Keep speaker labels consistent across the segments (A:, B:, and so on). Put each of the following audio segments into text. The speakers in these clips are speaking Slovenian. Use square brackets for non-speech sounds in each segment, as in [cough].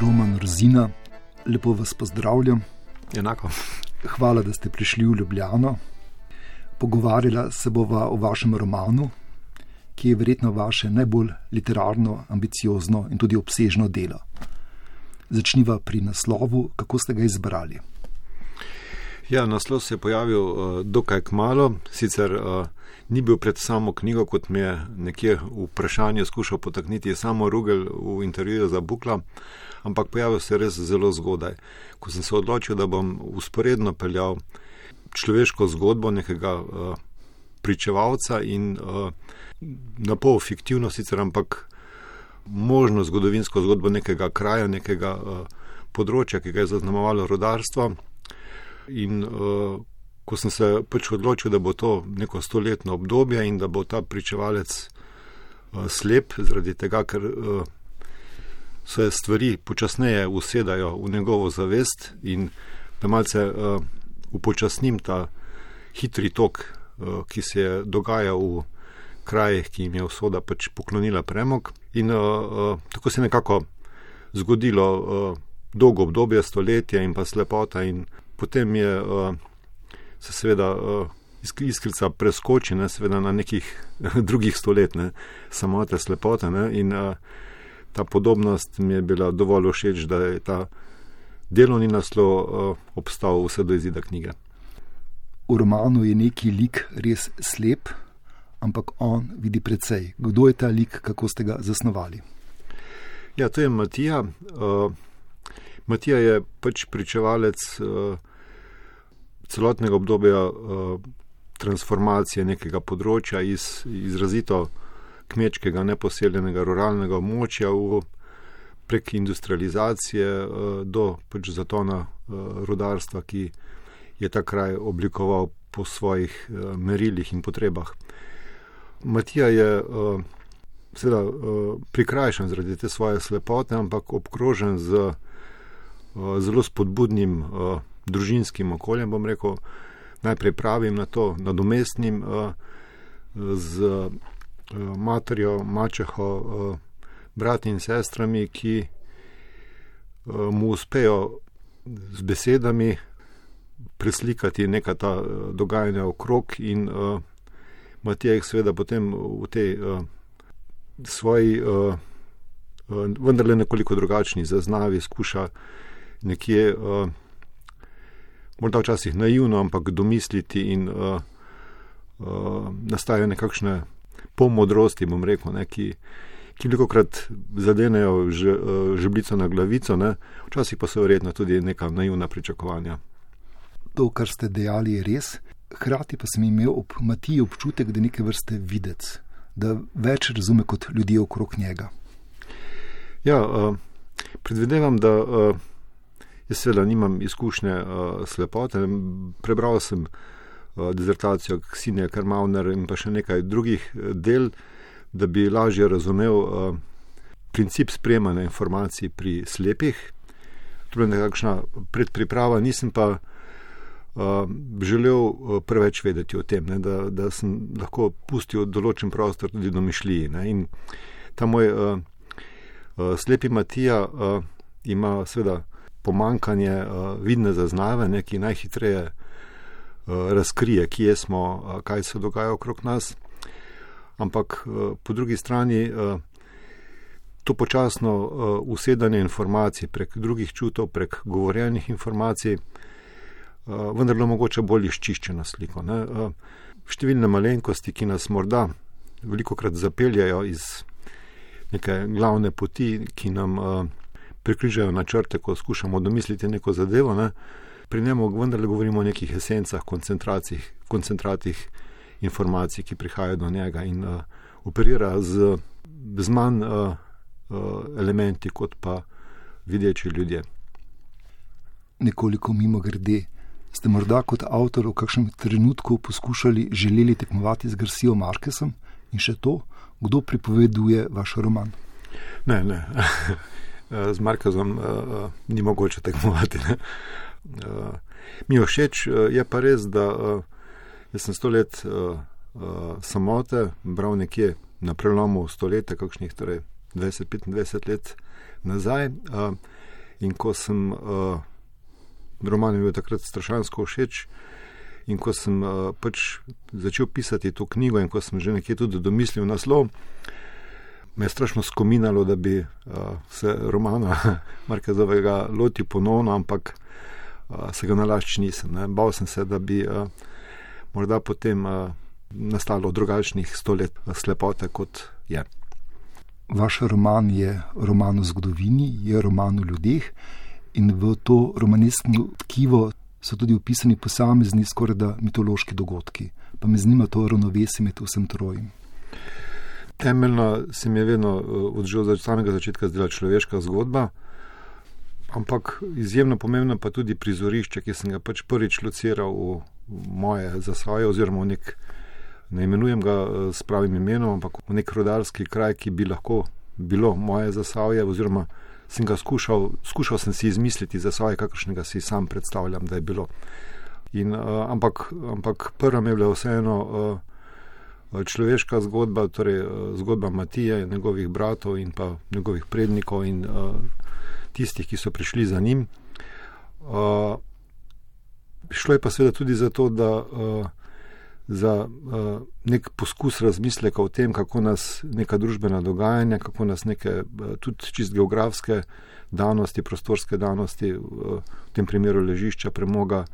A: Roman Rozina, lepo vas pozdravljam.
B: Enako.
A: Hvala, da ste prišli v Ljubljano. Pogovarjala se bova o vašem romanu, ki je verjetno vaše najbolj literarno, ambiciozno in tudi obsežno delo. Začniva pri naslovu, kako ste ga izbrali.
B: Ja, naslov se je pojavil uh, dokaj kmalo, sicer uh, ni bil pred samo knjigo, kot mi je nekje v vprašanju skušal potakniti samo Rugel v intervjuju za Bukla, ampak pojavil se je res zelo zgodaj, ko sem se odločil, da bom usporedno peljal človeško zgodbo nekega uh, pričevalca in uh, na pol fiktivno sicer, ampak možno zgodovinsko zgodbo nekega kraja, nekega uh, področja, ki ga je zaznamovalo rodarstvo. In uh, ko sem se pač odločil, da bo to neko stoletno obdobje in da bo ta pričevalec uh, slep, zaradi tega, ker uh, se stvari počasneje usedajo v njegovo zavest in da malce uh, upočasnim ta hitri tok, uh, ki se je dogajal v krajih, ki jim je usoda pač poklonila premog. In uh, uh, tako se je nekako zgodilo uh, dolgo obdobje, stoletje in pa slepota. In potem je uh, se seveda uh, iskrica preskoči, ne, seveda na nekih [laughs] drugih stoletjih, samo te slepote. Ne, in uh, ta podobnost mi je bila dovolj všeč, da je ta delovni naslov uh, obstal vse do izida knjige.
A: V romanu je neki lik res slep, ampak on vidi precej. Kdo je ta lik, kako ste ga zasnovali?
B: Ja, to je Matija. Uh, Matija je pač pričevalec uh, celotnega obdobja uh, transformacije nekega področja iz izrazito kmečkega, neposeljenega ruralnega območja v prek industrializacije uh, do pač zatona uh, rudarstva, ki je ta kraj oblikoval po svojih uh, merilih in potrebah. Matija je uh, seveda uh, prikrajšan zaradi te svoje slepote, ampak obkrožen z uh, zelo spodbudnim uh, družinskim okoljem, bom rekel, najprej pravim na to, nadomestnim uh, z uh, materjo, mačeho, uh, brati in sestrami, ki mu uspejo z besedami preslikati neka ta dogajanja okrog in uh, Matija jih seveda potem v tej uh, svoji, uh, vendarle nekoliko drugačni zaznavi, skuša nekje, uh, morda včasih naivno, ampak domisliti in uh, uh, nastajajo nekakšne pomodrosti, bom rekel, ne, ki, ki veliko krat zadenejo že, uh, žeblico na glavico, ne, včasih pa so verjetno tudi neka naivna pričakovanja.
A: To, kar ste dejali, je res. Hrati pa sem imel ob Matiji občutek, da je neke vrste videc, da več razume kot ljudje okrog njega.
B: Ja, uh, predvidevam, da uh, jaz seveda nimam izkušnje uh, slepote. Prebral sem uh, dizertacijo Ksinja Karmauner in pa še nekaj drugih del, da bi lažje razumel uh, princip sprejemanja informacij pri slepih. To je nekakšna predpriprava, nisem pa uh, želel preveč vedeti o tem, ne, da, da sem lahko pustil določen prostor tudi domišljiji. Ne, in ta moj uh, uh, slepi Matija uh, ima seveda pomankanje uh, vidne zaznave, ne, ki najhitreje uh, razkrije, kje smo, uh, kaj se dogaja okrog nas. Ampak uh, po drugi strani. Uh, To počasno uh, usedanje informacij prek drugih čutov, prek govorjenih informacij, uh, uh, vendarle mogoče bolj izčiščeno sliko. Ne? Uh, številne malenkosti, ki nas morda veliko krat zapeljajo iz neke glavne poti, ki nam uh, prekrižajo načrte, ko skušamo domisliti neko zadevo. Ne? Pri njemu vendarle govorimo o nekih esencah, koncentratih informacij, ki prihajajo do njega in uh, operira z, z manj uh, uh, elementi kot pa videči ljudje.
A: Nekoliko mimo grede, Ste morda kot avtor v kakšnem trenutku poskušali želeli tekmovati z Garcijo Markesom in še to, kdo pripoveduje vaš roman?
B: Ne, ne. [laughs] z Markezom uh, ni mogoče tekmovati. Uh, mi všeč, uh, je pa res, da uh, sem sto let uh, uh, samote, bral nekje na prelomu stoletja, kakšnih torej 20-25 let nazaj. In ko sem, roman je bil takrat strašansko všeč, in ko sem pač začel pisati to knjigo, in ko sem že nekje tudi domislil naslov, me je strašno skominalo, da bi se romana [laughs] Markezovega loti ponovno, ampak se ga nalašč nisem. Ne. Bal sem se, da bi morda potem nastalo drugačnih stolet slepote, kot je.
A: Vaš roman je roman o zgodovini, je roman o ljudeh, in v to romaneskno tkivo so tudi opisani posamezni, skoraj da mitološki dogodki. Pa me zanima to ravnovesje med vsem trojim.
B: Temeljno se mi je vedno od samega začetka zdela človeška zgodba, ampak izjemno pomembno pa tudi prizorišče, ki sem ga pač prvič lociral v moje zasvoje oziroma v nek ne imenujem ga eh, s pravim imenom, ampak v nek rodarski kraj, ki bi lahko bilo moje zasavje, oziroma sem ga skušal, skušal sem si izmisliti zasavje, kakršnega si sam predstavljam, da je bilo. In, uh, ampak, ampak prva mi je bila vseeno uh, človeška zgodba, torej uh, zgodba Matije, njegovih bratov in pa njegovih prednikov in uh, tistih, ki so prišli za njim. Uh, šlo je pa seveda tudi za to, da uh, za uh, nek poskus razmisleka o tem, kako nas neka družbena dogajanja, kako nas neke uh, tudi čist geografske danosti, prostorske danosti, uh, v tem primeru ležišča, premoga,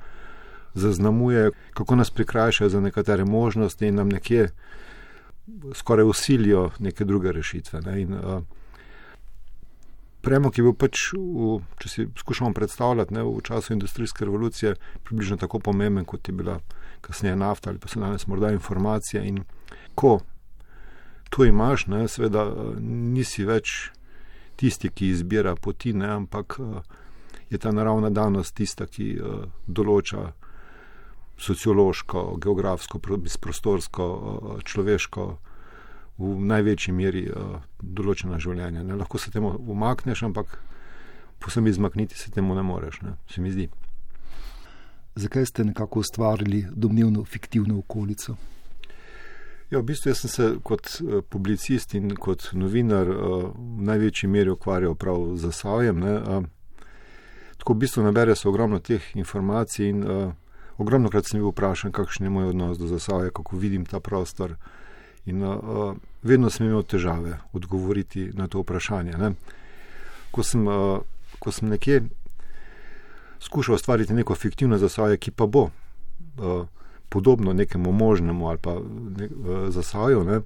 B: zaznamuje, kako nas prikrajšajo za nekatere možnosti in nam nekje skoraj usilijo neke druge rešitve. Ne? In, uh, Premog je bil pač, v, če si skušamo predstavljati, ne, v času industrijske revolucije približno tako pomemben, kot je bila kasneje nafta ali pa so danes morda informacije. In ko to imaš, ne, seveda nisi več tisti, ki izbira poti, ne, ampak je ta naravna danost tista, ki določa sociološko, geografsko, prostorsko, človeško v največji meri uh, določena življenja. Ne? Lahko se temu umakneš, ampak posebej izmakniti se temu ne moreš, ne? se mi zdi.
A: Zakaj ste nekako ustvarili domnevno fiktivno okolico?
B: Ja, v bistvu sem se kot uh, publicist in kot novinar v največji meri ukvarjal prav z Sajem. Uh, tako v bistvu nabere se ogromno teh informacij in uh, ogromno krat sem bil vprašan, kakšen je moj odnos do Zasavja, kako vidim ta prostor. In uh, vedno sem imel težave odgovoriti na to vprašanje. Ko sem, uh, ko sem nekje skušal ustvariti neko fiktivno zasavje, ki pa bo uh, podobno nekemu možnemu ali pa ne, uh, zasavju, ne,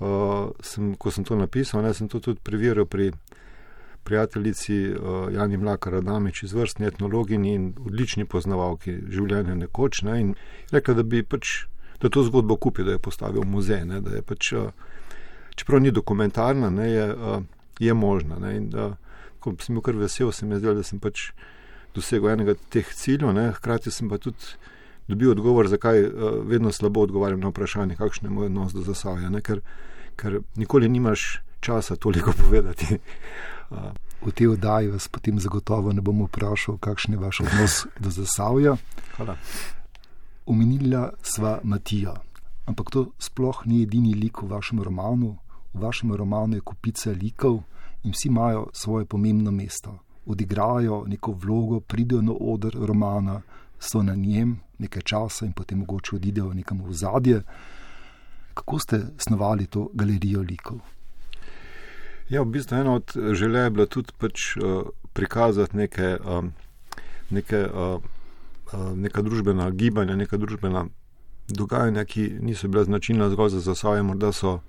B: uh, sem, ko sem to napisal, ne, sem to tudi preveril pri prijateljici uh, Jani Mlaka Radamič, izvrstni etnologinji in odlični poznavalki življenja nekoč. Ne, in rekla, da bi pač da to zgodbo kupil, da je postavil muzej. Ne, je pač, eh, čeprav ni dokumentarna, ne, je, eh, je možna. Ne, in, da, ko sem bil kar vesel, se mi je zdelo, da sem pač dosegel enega teh ciljev, ne, hkrati sem pa tudi dobil odgovor, zakaj uh, vedno slabo odgovarjam na vprašanje, kakšen je moj odnos do zasavja. Ne, ker, ker nikoli nimaš časa toliko povedati.
A: V tej oddaji vas potem zagotovo ne bom vprašal, kakšen je vaš odnos do zasavja.
B: Hvala.
A: Omenila sva Matija, ampak to sploh ni edini lik v vašem romanu. V vašem romanu je kupica likov in vsi imajo svoje pomembno mesto. Odigrajo neko vlogo, pridejo na oder romana, so na njem nekaj časa in potem mogoče odidejo nekam v zadje. Kako ste snovali to galerijo likov?
B: Ja, v bistvu ena od želja je bila tudi pač, uh, prikazati neke, um, neke uh, Eh, neka družbena gibanja, neka družbena dogajanja, ki niso bila značilna zgolj za zasavje, morda so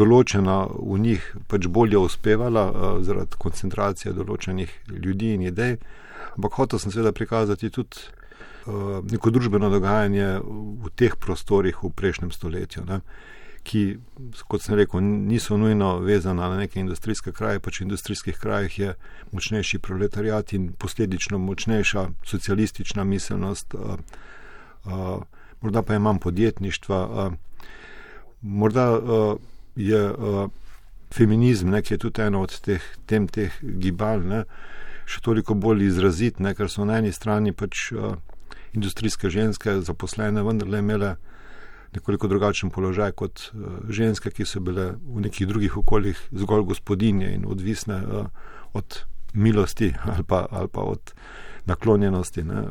B: določena v njih pač bolje uspevala uh, zaradi koncentracije določenih ljudi in idej. Ampak hotel sem seveda prikazati tudi uh, neko družbeno dogajanje v teh prostorih v prejšnjem stoletju. Ne. Ki, kot sem rekel, niso nujno vezana na neke industrijske kraje, pač v industrijskih krajih je močnejši proletariat in posledično močnejša socialistična miselnost, morda pa je manj podjetništva, morda je a, feminizm, ne, ki je tudi eno od teh tem teh gibal, ne, še toliko bolj izrazit, ne, ker so na eni strani pač industrijske ženske zaposlene vendarle imele nekoliko drugačen položaj kot ženske, ki so bile v nekih drugih okoljih zgolj gospodinje in odvisne od milosti [laughs] ali pa, ali pa od naklonjenosti ne,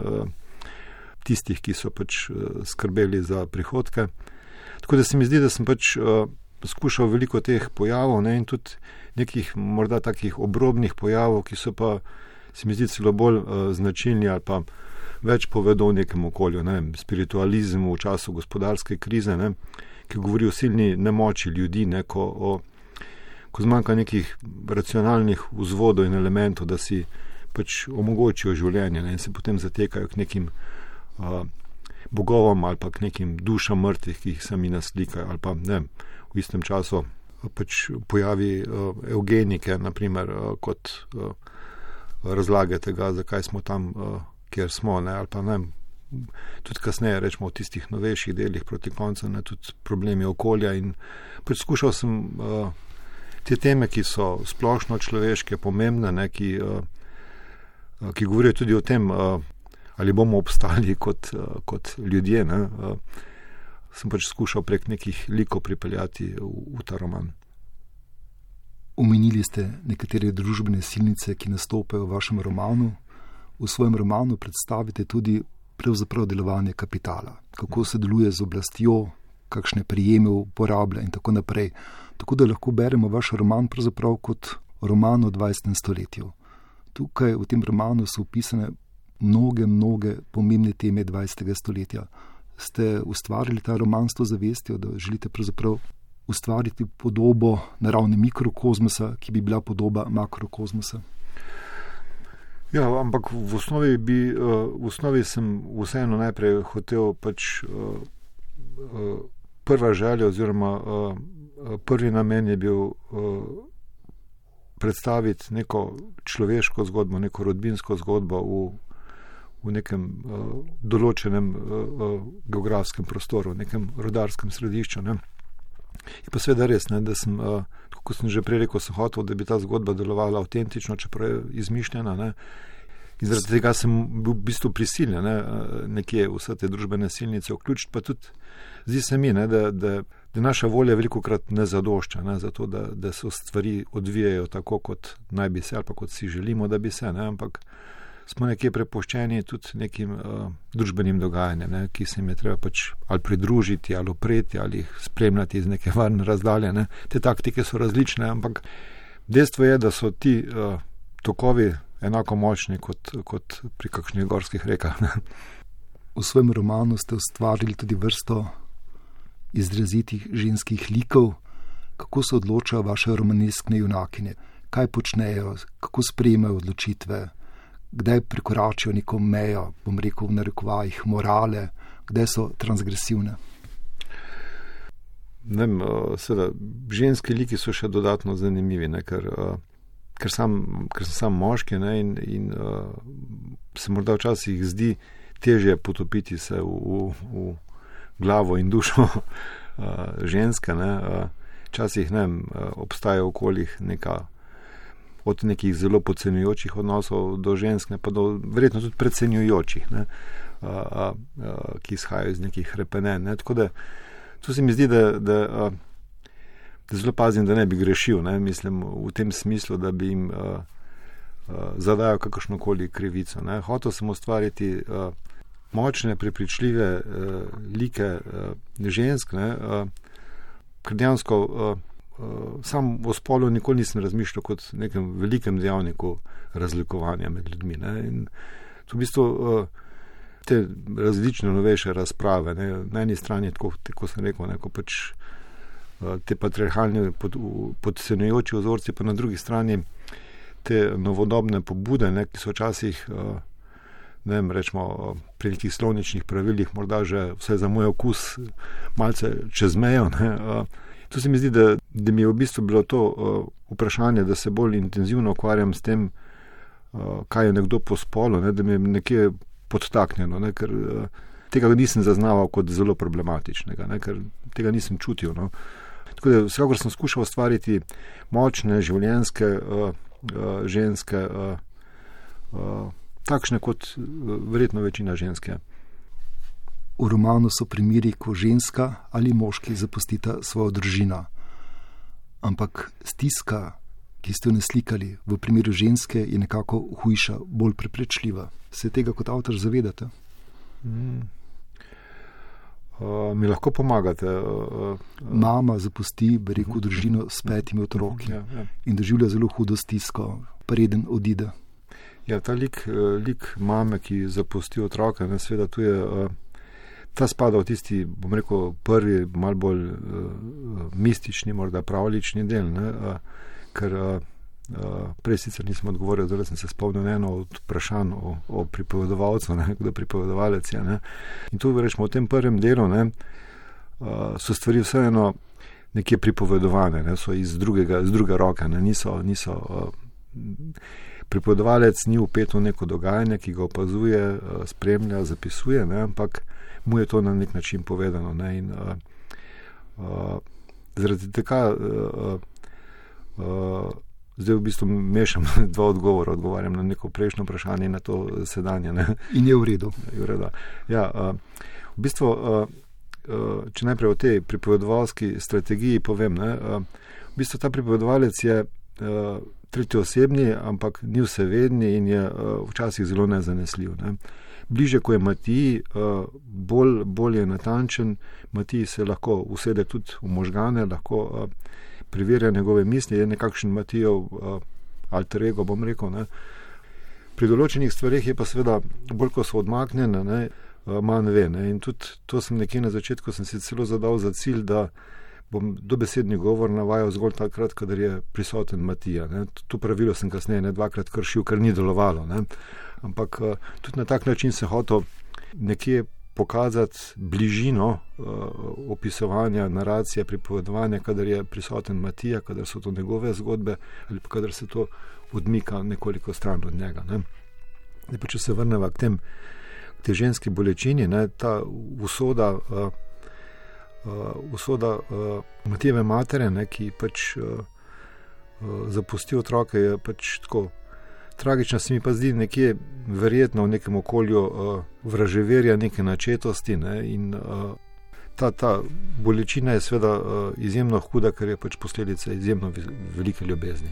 B: tistih, ki so pač skrbeli za prihodke. Tako da se mi zdi, da sem pač skušal veliko teh pojavov ne, in tudi nekih morda takih obrobnih pojavov, ki so pa se mi zdi celo bolj uh, značilni ali pa več povedo v nekem okolju, ne, spiritualizem v času gospodarske krize, ne, ki govori o silni nemoči ljudi, ne, ko, o, ko zmanjka nekih racionalnih vzvodov in elementov, da si pač omogočijo življenje ne, in se potem zatekajo k nekim uh, bogovom ali pa k nekim dušam mrtvih, ki jih sami naslikajo ali pa ne, v istem času pač pojavi uh, eugenike, naprimer, uh, kot uh, razlage tega, zakaj smo tam, uh, kjer smo, ne, ali pa ne. Tudi kasneje, rečemo v tistih novejših delih proti koncu, ne, tudi problemi okolja. In poskušal sem uh, te teme, ki so splošno človeške, pomembne, ne, ki, uh, ki govorijo tudi o tem, uh, ali bomo obstali kot, uh, kot ljudje. Ne, uh, sem pač skušal prek nekih likov pripeljati v, v ta roman.
A: Omenili ste nekatere družbene silnice, ki nastopajo v vašem romanu. V svojem romanu predstavite tudi delovanje kapitala, kako se deluje z oblastjo, kakšne prijeme uporablja in tako naprej. Tako da lahko beremo vaš roman kot roman o 20. stoletju. Tukaj v tem romanu so opisane mnoge, mnoge pomembne teme 20. stoletja ste ustvarili ta roman s to zavestjo, da želite ustvariti podobo naravne mikrokozmosa, ki bi bila podoba makrokozmosa?
B: Ja, ampak v osnovi, bi, eh, v osnovi sem vseeno najprej hotel pač eh, eh, prva želja oziroma prvi namen je bil predstaviti neko človeško zgodbo, neko rodbinsko zgodbo v v nekem določenem geografskem prostoru, nekem rodarskem središču. Ne. Je pa seveda res, ne, da sem, uh, kot sem že prej rekel, sem hotel, da bi ta zgodba delovala avtentično, čeprav je izmišljena. Ne. In zaradi tega sem bil v bistvu prisiljen ne, nekje vse te družbene silnice vključiti, pa tudi zdi se mi, ne, da, da, da naša volja veliko krat ne zadošča ne, za to, da, da se stvari odvijajo tako, kot naj bi se ali pa kot si želimo, da bi se. Ne, ampak smo nekje prepuščeni tudi nekim uh, družbenim dogajanjem, ne, ki se jim je treba pač ali pridružiti, ali opreti, ali jih spremljati iz neke [laughs] varne razdalje. Ne. Te taktike so različne, ampak dejstvo je, da so ti uh, tokovi enako močni kot, kot pri kakšnih gorskih rekah. Ne.
A: V svojem romanu ste ustvarili tudi vrsto izrazitih ženskih likov, kako se odločajo vaše romaneskne junakine, kaj počnejo, kako sprejemajo odločitve kdaj prekoračijo neko mejo, bom rekel, v narekovajih morale, kdaj so transgresivne.
B: Ne, eh, seveda, ženski liki so še dodatno zanimivi, ne, ker, eh, ker, sam, ker sem sam moški ne, in, in uh, se morda včasih zdi težje potopiti se v, v, v glavo in dušo [laughs] ženske. Včasih obstaja v okoljih neka od nekih zelo podcenjujočih odnosov do žensk, ne, pa do verjetno tudi predcenjujočih, ne, a, a, a, ki izhajajo iz nekih repenen. Ne. Tako da tu se mi zdi, da, da, a, da zelo pazim, da ne bi grešil, ne, mislim v tem smislu, da bi jim a, a, zadajal kakršnokoli krivico. Ne. Hotel sem ustvariti a, močne, prepričljive a, like a, žensk, ne, a, ker dejansko. Uh, sam o spolu nikoli nisem razmišljal kot nekem velikem dejavniku razlikovanja med ljudmi. Ne? In to v bistvu uh, te različne novejše razprave, ne? na eni strani, tako, tako sem rekel, neko pač uh, te patriarhalne pod, podcenjujoče ozorce, pa na drugi strani te novodobne pobude, ne? ki so včasih. Uh, Ne vem, rečemo, pri nekih slovničnih pravilih, morda že vse za moj okus, malce čez mejo. Ne, To se mi zdi, da, da mi je v bistvu bilo to uh, vprašanje, da se bolj intenzivno ukvarjam s tem, uh, kaj je nekdo po spolu, ne, da mi je nekje podtaknjeno, ne, ker uh, tega nisem zaznaval kot zelo problematičnega, ne, ker tega nisem čutil. No. Tako da vsekakor sem skušal ustvariti močne, življenske, uh, uh, ženske, uh, uh, takšne kot uh, verjetno večina ženske.
A: V romanu so primeri, ko ženska ali moški zapustita svojo družino. Ampak stiska, ki ste jo naslikali v primeru ženske, je nekako hujša, bolj preprečljiva. Se tega kot avtor zavedate? Mm.
B: Uh, mi lahko pomagate.
A: Uh, uh, Mama zapusti, rekel, mhm. družino s petimi otroki ja, ja. in doživlja zelo hudo stisko, preden odide.
B: Ja, ta lik, lik mame, ki zapusti otroka, ne, seveda tu je. Uh, Ta spada v tisti, bom rekel, prvi, malo bolj uh, mistični, morda pravlični del, ne, uh, ker uh, Uh, prej sicer nisem odgovoril, zdaj sem se spomnil na eno od vprašanj o, o pripovedovalcu, ne, kdo pripovedovalec je. Ne. In tu rečemo v tem prvem delu, ne, uh, so stvari vseeno nekje pripovedovane, ne, so iz, drugega, iz druge roke, ne, niso. niso uh, pripovedovalec ni upet v neko dogajanje, ki ga opazuje, uh, spremlja, zapisuje, ne, ampak mu je to na nek način povedano. Ne, in, uh, uh, zaradi tega. Uh, uh, Zdaj v bistvu mešam [laughs] dva odgovora, odgovarjam na neko prejšnjo vprašanje in na to sedanje. Ne.
A: In je v redu.
B: Je v, redu. Ja, v bistvu, če najprej o tej pripovedovalski strategiji povem, ne, v bistvu ta pripovedovalec je tretji osebni, ampak ni vsevedni in je včasih zelo nezanesljiv. Ne. Bliže, ko je Matiji, bolj, bolj je natančen, Matiji se lahko usede tudi v možgane, lahko preverja njegove misli, je nekakšen Matijev uh, alter ego, bom rekel. Ne. Pri določenih stvarih je pa seveda bolj, ko so odmaknjene, ne, uh, manj ve. Ne. In tudi to sem nekje na začetku, sem si celo zadal za cilj, da bom dobesedni govor navajal zgolj takrat, kadar je prisoten Matija. Ne. To pravilo sem kasneje ne dvakrat kršil, ker ni delovalo. Ne. Ampak uh, tudi na tak način se hotel nekje pokazati bližino uh, opisovanja, naracije, pripovedovanja, kadar je prisoten Matija, kadar so to njegove zgodbe ali pa kadar se to odmika nekoliko stran od njega. Ne. Ne, pa, če se vrnemo k, k tej ženski bolečini, ne, ta usoda, uh, usoda uh, Matijeve matere, ne, ki pač uh, uh, zapusti otroke, je pač tako tragična se mi pa zdi nekje verjetno v nekem okolju uh, vraževerja, neke načetosti. Ne, in, uh, ta, ta bolečina je seveda uh, izjemno huda, ker je pač posledica izjemno velike ljubezni.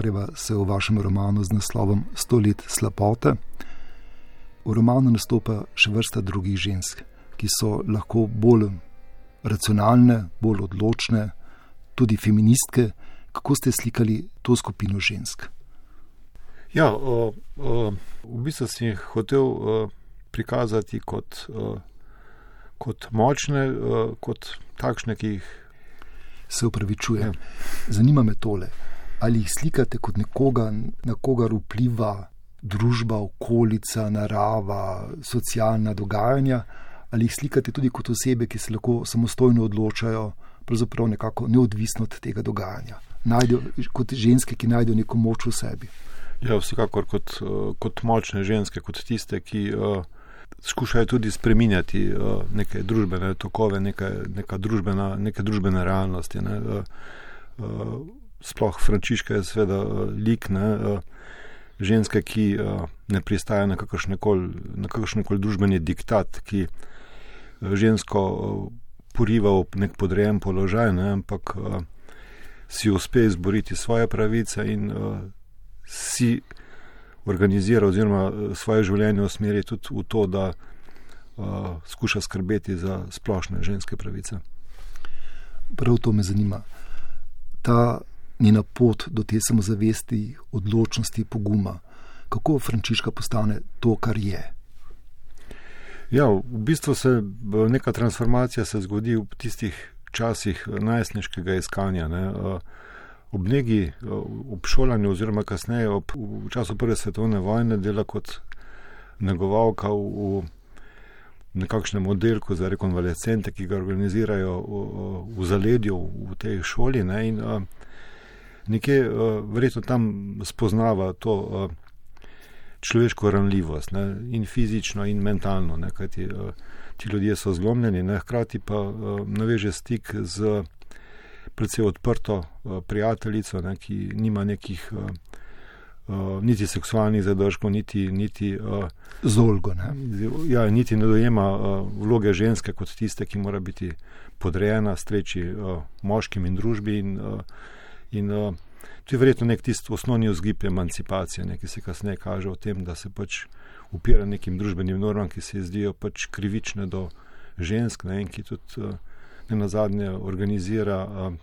A: Pogovarjava se o vašem romanu z naslovom Sto let slabote. V romanu nastopa še vrsta drugih žensk, ki so lahko bolj racionalne, bolj odločne, tudi feministke. Kako ste slikali to skupino žensk?
B: Ja, o, o, v bistvu sem jih hotel o, prikazati kot, o, kot močne, o, kot takšne, ki jih
A: se upravičujem. Ja. Zanima me tole, ali jih slikate kot nekoga, na kogar vpliva družba, okolica, narava, socialna dogajanja, ali jih slikate tudi kot osebe, ki se lahko samostojno odločajo, pravzaprav nekako neodvisno od tega dogajanja. Najdejo, kot ženske, ki najdejo neko moč v sebi.
B: Ja, vsekakor kot, kot močne ženske, kot tiste, ki. Uh skušajo tudi spreminjati uh, neke družbene tokove, neke, neka družbena, neke družbene realnosti. Ne. Uh, uh, sploh Frančiška je seveda uh, lik, ne, uh, ženske, ki uh, ne pristaja na kakršne koli družbeni diktat, ki žensko poriva v nek podrejen položaj, ne, ampak si uspe izboriti svoje pravice in si organizira oziroma eh, svoje življenje usmeri tudi v to, da skuša skrbeti za splošne ženske pravice.
A: Prav to me zanima. Ta njena pot do te samozavesti, odločnosti, poguma, kako Frančiška postane to, kar je.
B: Ja, v bistvu se neka transformacija se zgodi v tistih časih najstniškega iskanja. Ne. Uh, ob negi, eh, ob šolanju, oziroma kasneje, ob, v času Prve svetovne vojne, dela kot negovalka v, v nekakšnem oddelku za rekonvalescente, ki ga organizirajo v, v zaledju v tej šoli. Ne, in, nekje verjetno tam spoznava to človeško ranljivost, ne, in fizično, in mentalno, ne, kajti ti ljudje so zlomljeni, ne, hkrati pa naveže stik z predvsej odprto prijateljico, ne, ki nima nekih uh, niti seksualnih zadržkov, niti, niti uh,
A: zolgo. Ne?
B: Ja, niti ne dojema uh, vloge ženske kot tiste, ki mora biti podrejena streči uh, moškim in družbi. In, uh, in, uh, to je verjetno nek tisti osnovni vzgib emancipacije, ne, ki se kasneje kaže v tem, da se pač upira nekim družbenim normam, ki se zdijo pač krivične do žensk ne, in ki tudi uh, ne na zadnje organizira. Uh,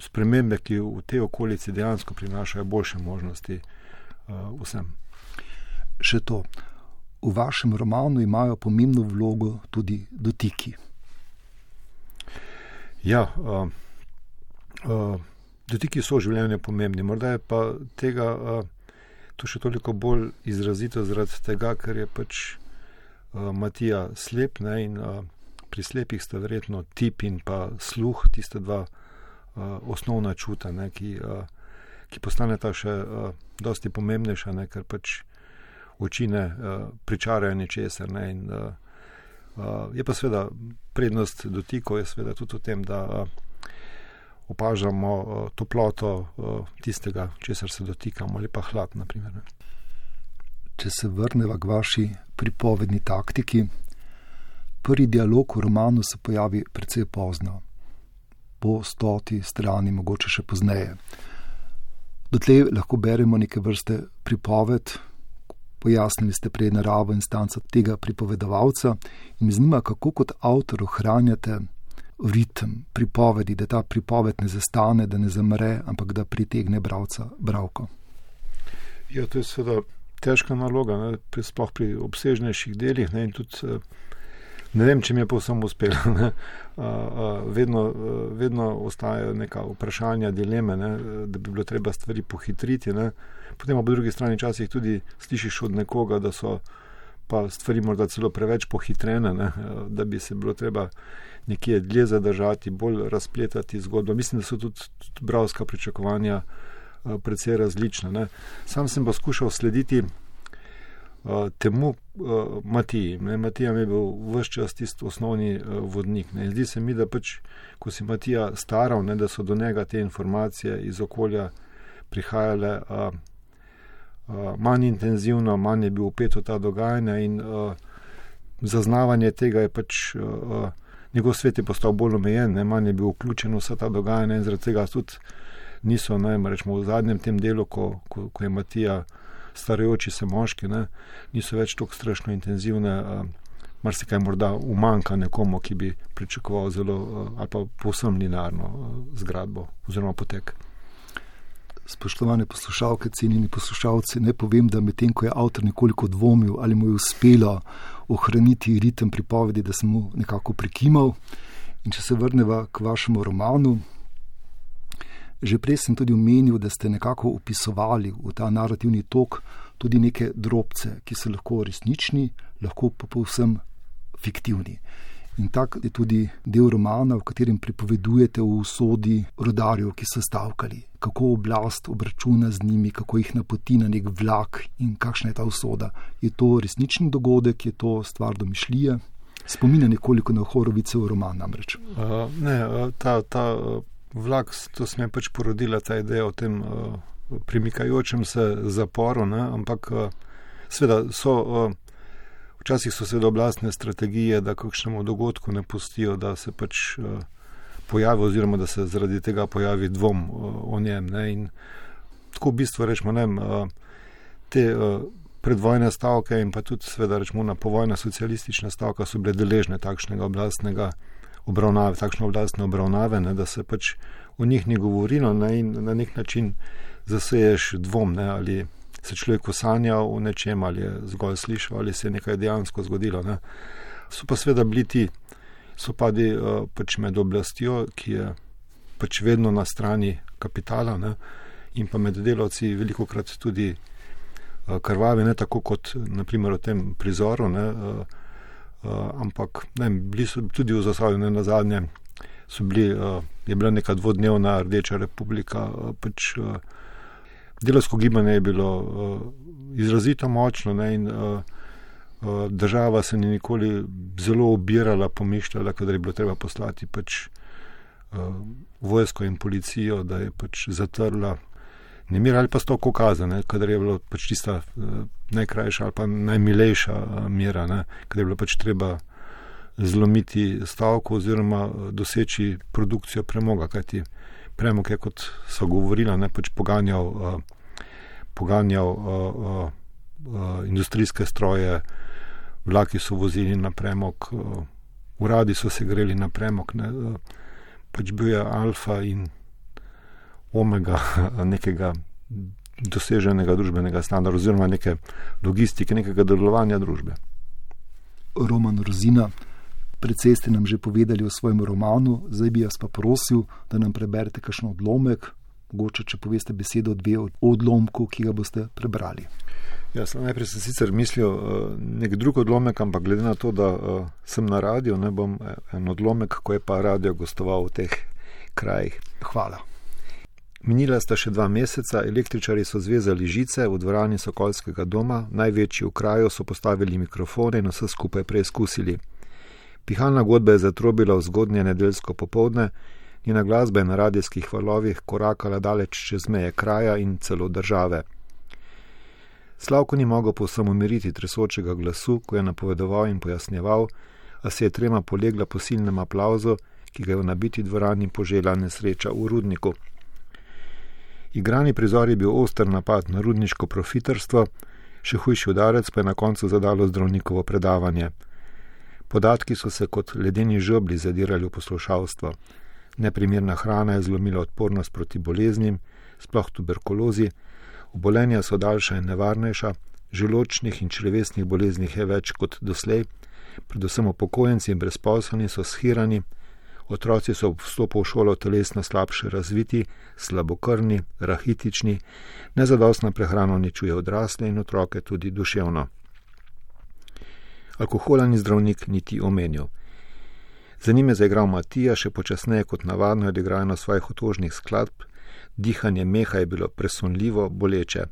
B: Spremembe, ki v tej okolici dejansko prinašajo boljše možnosti uh, vsem.
A: Še to. V vašem romanu imajo pomembno vlogo tudi dotiki.
B: Ja, uh, uh, dotiki so v življenju pomembni, morda je pa tega to še toliko bolj izrazito zaradi tega, ker je pač Matija slep ne, in pri slepih sta verjetno tip in pa sluh, tiste dva osnovna čuta, ne, ki. Ki postaneta še uh, dosti pomembnejša, ne, ker pač oči ne uh, pričarajo ničesar. Ne, in, uh, je pa seveda prednost dotikov, je seveda tudi v tem, da uh, opažamo uh, toploto uh, tistega, česar se dotikamo, ali pa hlad. Naprimer,
A: Če se vrnemo k vaši pripovedni taktiki, prvi dialog v romanu se pojavi precej pozno, po stoti strani, mogoče še pozneje. Dotlej lahko beremo neke vrste pripoved, pojasnili ste prej naravo in stanco tega pripovedovalca in me zanima, kako kot avtor ohranjate ritem pripovedi, da ta pripoved ne zastane, da ne zamre, ampak da pritegne bralca, bralko.
B: Ja, to je seveda težka naloga, ne, sploh pri obsežnejših delih ne, tudi. Uh, Ne vem, če mi je povsem uspelo. Vedno, vedno ostajajo neka vprašanja, dileme, ne? da bi bilo treba stvari pohitriti. Ne? Potem pa po drugi strani časih tudi slišiš od nekoga, da so pa stvari morda celo preveč pohitrene, ne? da bi se bilo treba nekje dlje zadržati, bolj razpletati zgodbo. Mislim, da so tudi, tudi bravska pričakovanja precej različna. Ne? Sam sem pa skušal slediti uh, temu uh, Matiji. Ne, Matija je bil vse čas tisti osnovni uh, vodnik. Ne. Zdi se mi, da pač, ko si Matija staral, ne, da so do njega te informacije iz okolja prihajale uh, uh, manj intenzivno, manj je bil upet v ta dogajanja in uh, zaznavanje tega je pač. Uh, Njegov svet je postal bolj omejen, ne, manj je bil vključen v vsa ta dogajanja in zaradi tega tudi niso, ne, rečemo, v zadnjem tem delu, ko, ko, ko je Matija uh, starajoči se moški, ne, niso več tako strašno intenzivne. Mar se kaj morda umanka nekomu, ki bi pričakoval zelo ali pa povsem linearno zgradbo oziroma potek.
A: Spoštovane poslušalke, cenjeni poslušalci, ne povem, da medtem ko je avtor nekoliko dvomil, ali mu je uspelo ohraniti ritem pripovedi, da sem mu nekako prekimal. In če se vrneva k vašemu romanu, Že prej sem tudi omenil, da ste nekako upisovali v ta narativni tok tudi neke drobce, ki so lahko resnični, lahko pa povsem fiktivni. In tak je tudi del romana, v katerem pripovedujete o usodi rodarjev, ki so stavkali, kako oblast obračuna z njimi, kako jih napoti na nek vlak in kakšna je ta usoda. Je to resnični dogodek, je to stvar domišljije? Spominja nekoliko na horovice v roman namreč.
B: Uh, ne, ta, ta vlak, to se mi je pač porodila ta ideja o tem uh, premikajočem se zaporu, ne? ampak uh, seveda so. Uh, Včasih so seveda oblastne strategije, da kakšnemu dogodku ne pustijo, da se pač uh, pojavi, oziroma da se zaradi tega pojavi dvom uh, o njem. Ne? In tako v bistvu rečemo, ne, uh, te predvojne stavke in pa tudi, seveda, rečemo, na povojna socialistična stavka so bile deležne takšnega oblastnega obravnave, takšne oblastne obravnave, ne, da se pač o njih ni govorilo ne, in na nek način zaseješ dvom, ne, ali se človek osanja o nečem, ali je zgolj slišal, ali se je nekaj dejansko zgodilo. Ne. So pa seveda bili ti sopadi uh, pač med oblastjo, ki je pač vedno na strani kapitala ne, in pa med delavci veliko krat tudi uh, krvavi, ne tako kot naprimer v tem prizoru. Ne, Uh, ampak ne, bili so tudi v zasavju, ne na zadnje, bili, je bila neka dvodnevna Rdeča republika. Pač, delovsko gibanje je bilo izrazito močno ne, in država se ni nikoli zelo obirala, pomišljala, da je bilo treba poslati pač vojsko in policijo, da je pač zatrla nemir ali pa sto kokazane, kadar je bilo pač tista uh, najkrajša ali pa najmilejša uh, mera, kadar je bilo pač treba zlomiti stavko oziroma uh, doseči produkcijo premoga, kajti premog je, kot so govorila, ne pač poganjal, uh, poganjal uh, uh, uh, industrijske stroje, vlaki so vozili na premog, uh, uradi so se greli na premog, ne, uh, pač bil je alfa in omega [laughs] nekega doseženega družbenega standarda, oziroma neke logistike, nekega delovanja družbe.
A: Roman Rozina, predvsej ste nam že povedali o svojem romanu, zdaj bi jaz pa prosil, da nam preberete kakšen odlomek, mogoče če poveste besedo dve o odlomku, ki ga boste prebrali.
B: Jaz najprej sem sicer mislil uh, nek drug odlomek, ampak glede na to, da uh, sem na radiju, ne bom eh, en odlomek, ko je pa radio gostoval v teh krajih.
A: Hvala.
B: Minila sta še dva meseca, električari so zvezali žice v dvorani Sokolskega doma, največji v kraju so postavili mikrofone in vse skupaj preizkusili. Pihalna godba je zatrobila v zgodnje nedeljsko popovdne, njena glasba je na radijskih valovih korakala daleč čez meje kraja in celo države. Slavko ni mogel povsem umiriti tresočega glasu, ko je napovedoval in pojasnjeval, a se je trema polegla po silnem aplauzu, ki ga je v nabiti dvorani požela nesreča v rudniku. Igrani prizor je bil oster napad na rudniško profiterstvo, še hujši udarec pa je na koncu zadalo zdravnikovo predavanje. Podatki so se kot ledeni žobli zadirali v poslušalstvo. Neprimerna hrana je zlomila odpornost proti boleznim, sploh tuberkulozi, obolenja so daljša in nevarnejša, želočnih in črevesnih boleznih je več kot doslej, predvsem upokojenci in brezposelni so shirani, Otroci so ob vstopu v šolo telesno slabše razviti, slabokrni, rahitični, nezadostna prehrana uničuje odrasle in otroke tudi duševno. Alkohola ni zdravnik niti omenil. Za njim je zaigral Matija, še počasneje kot navadno je odigral na svojih otožnih skladb, dihanje meha je bilo presunljivo, boleče.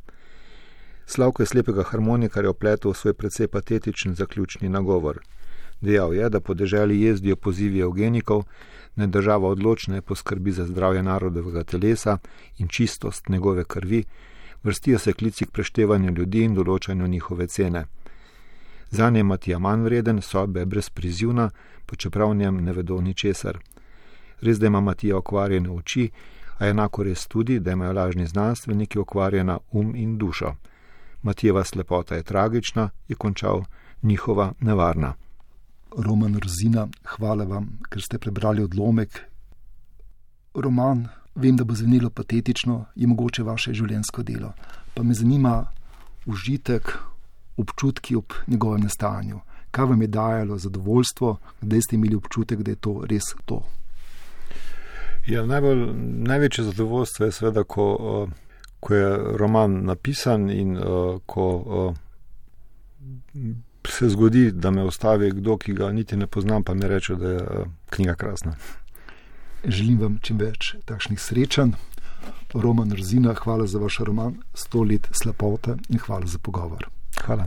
B: Slavko je slepega harmonikarja opletel v svoj precej patetičen zaključni nagovor. Dejal je, da po deželi jezdijo pozivi evgenikov, da država odločne poskrbi za zdravje narodovega telesa in čistost njegove krvi, vrstijo se klici k preštevanju ljudi in določanju njihove cene. Za je Matija manj vreden, sodbe brez prizivna, pa čeprav njem ne vedo ničesar. Res, da ima Matija okvarjene oči, a enako res tudi, da imajo lažni znanstveniki okvarjena um in dušo. Matijeva slepota je tragična, je končal njihova nevarna.
A: Roman Rozina, hvala vam, ker ste prebrali odlomek. Roman, vem, da bo zvenelo patetično, je mogoče vaše življenjsko delo. Pa me zanima užitek, občutki ob njegovem nastajanju. Kaj vam je dajalo zadovoljstvo, da ste imeli občutek, da je to res to?
B: Ja, najbolj, največje zadovoljstvo je seveda, ko, ko je roman napisan in ko se zgodi, da me ustavi kdo, ki ga niti ne poznam, pa mi reče, da je knjiga krasna.
A: Želim vam čim več takšnih srečanj. Roman Rzina, hvala za vaš roman Sto let slepote in hvala za pogovor.
B: Hvala.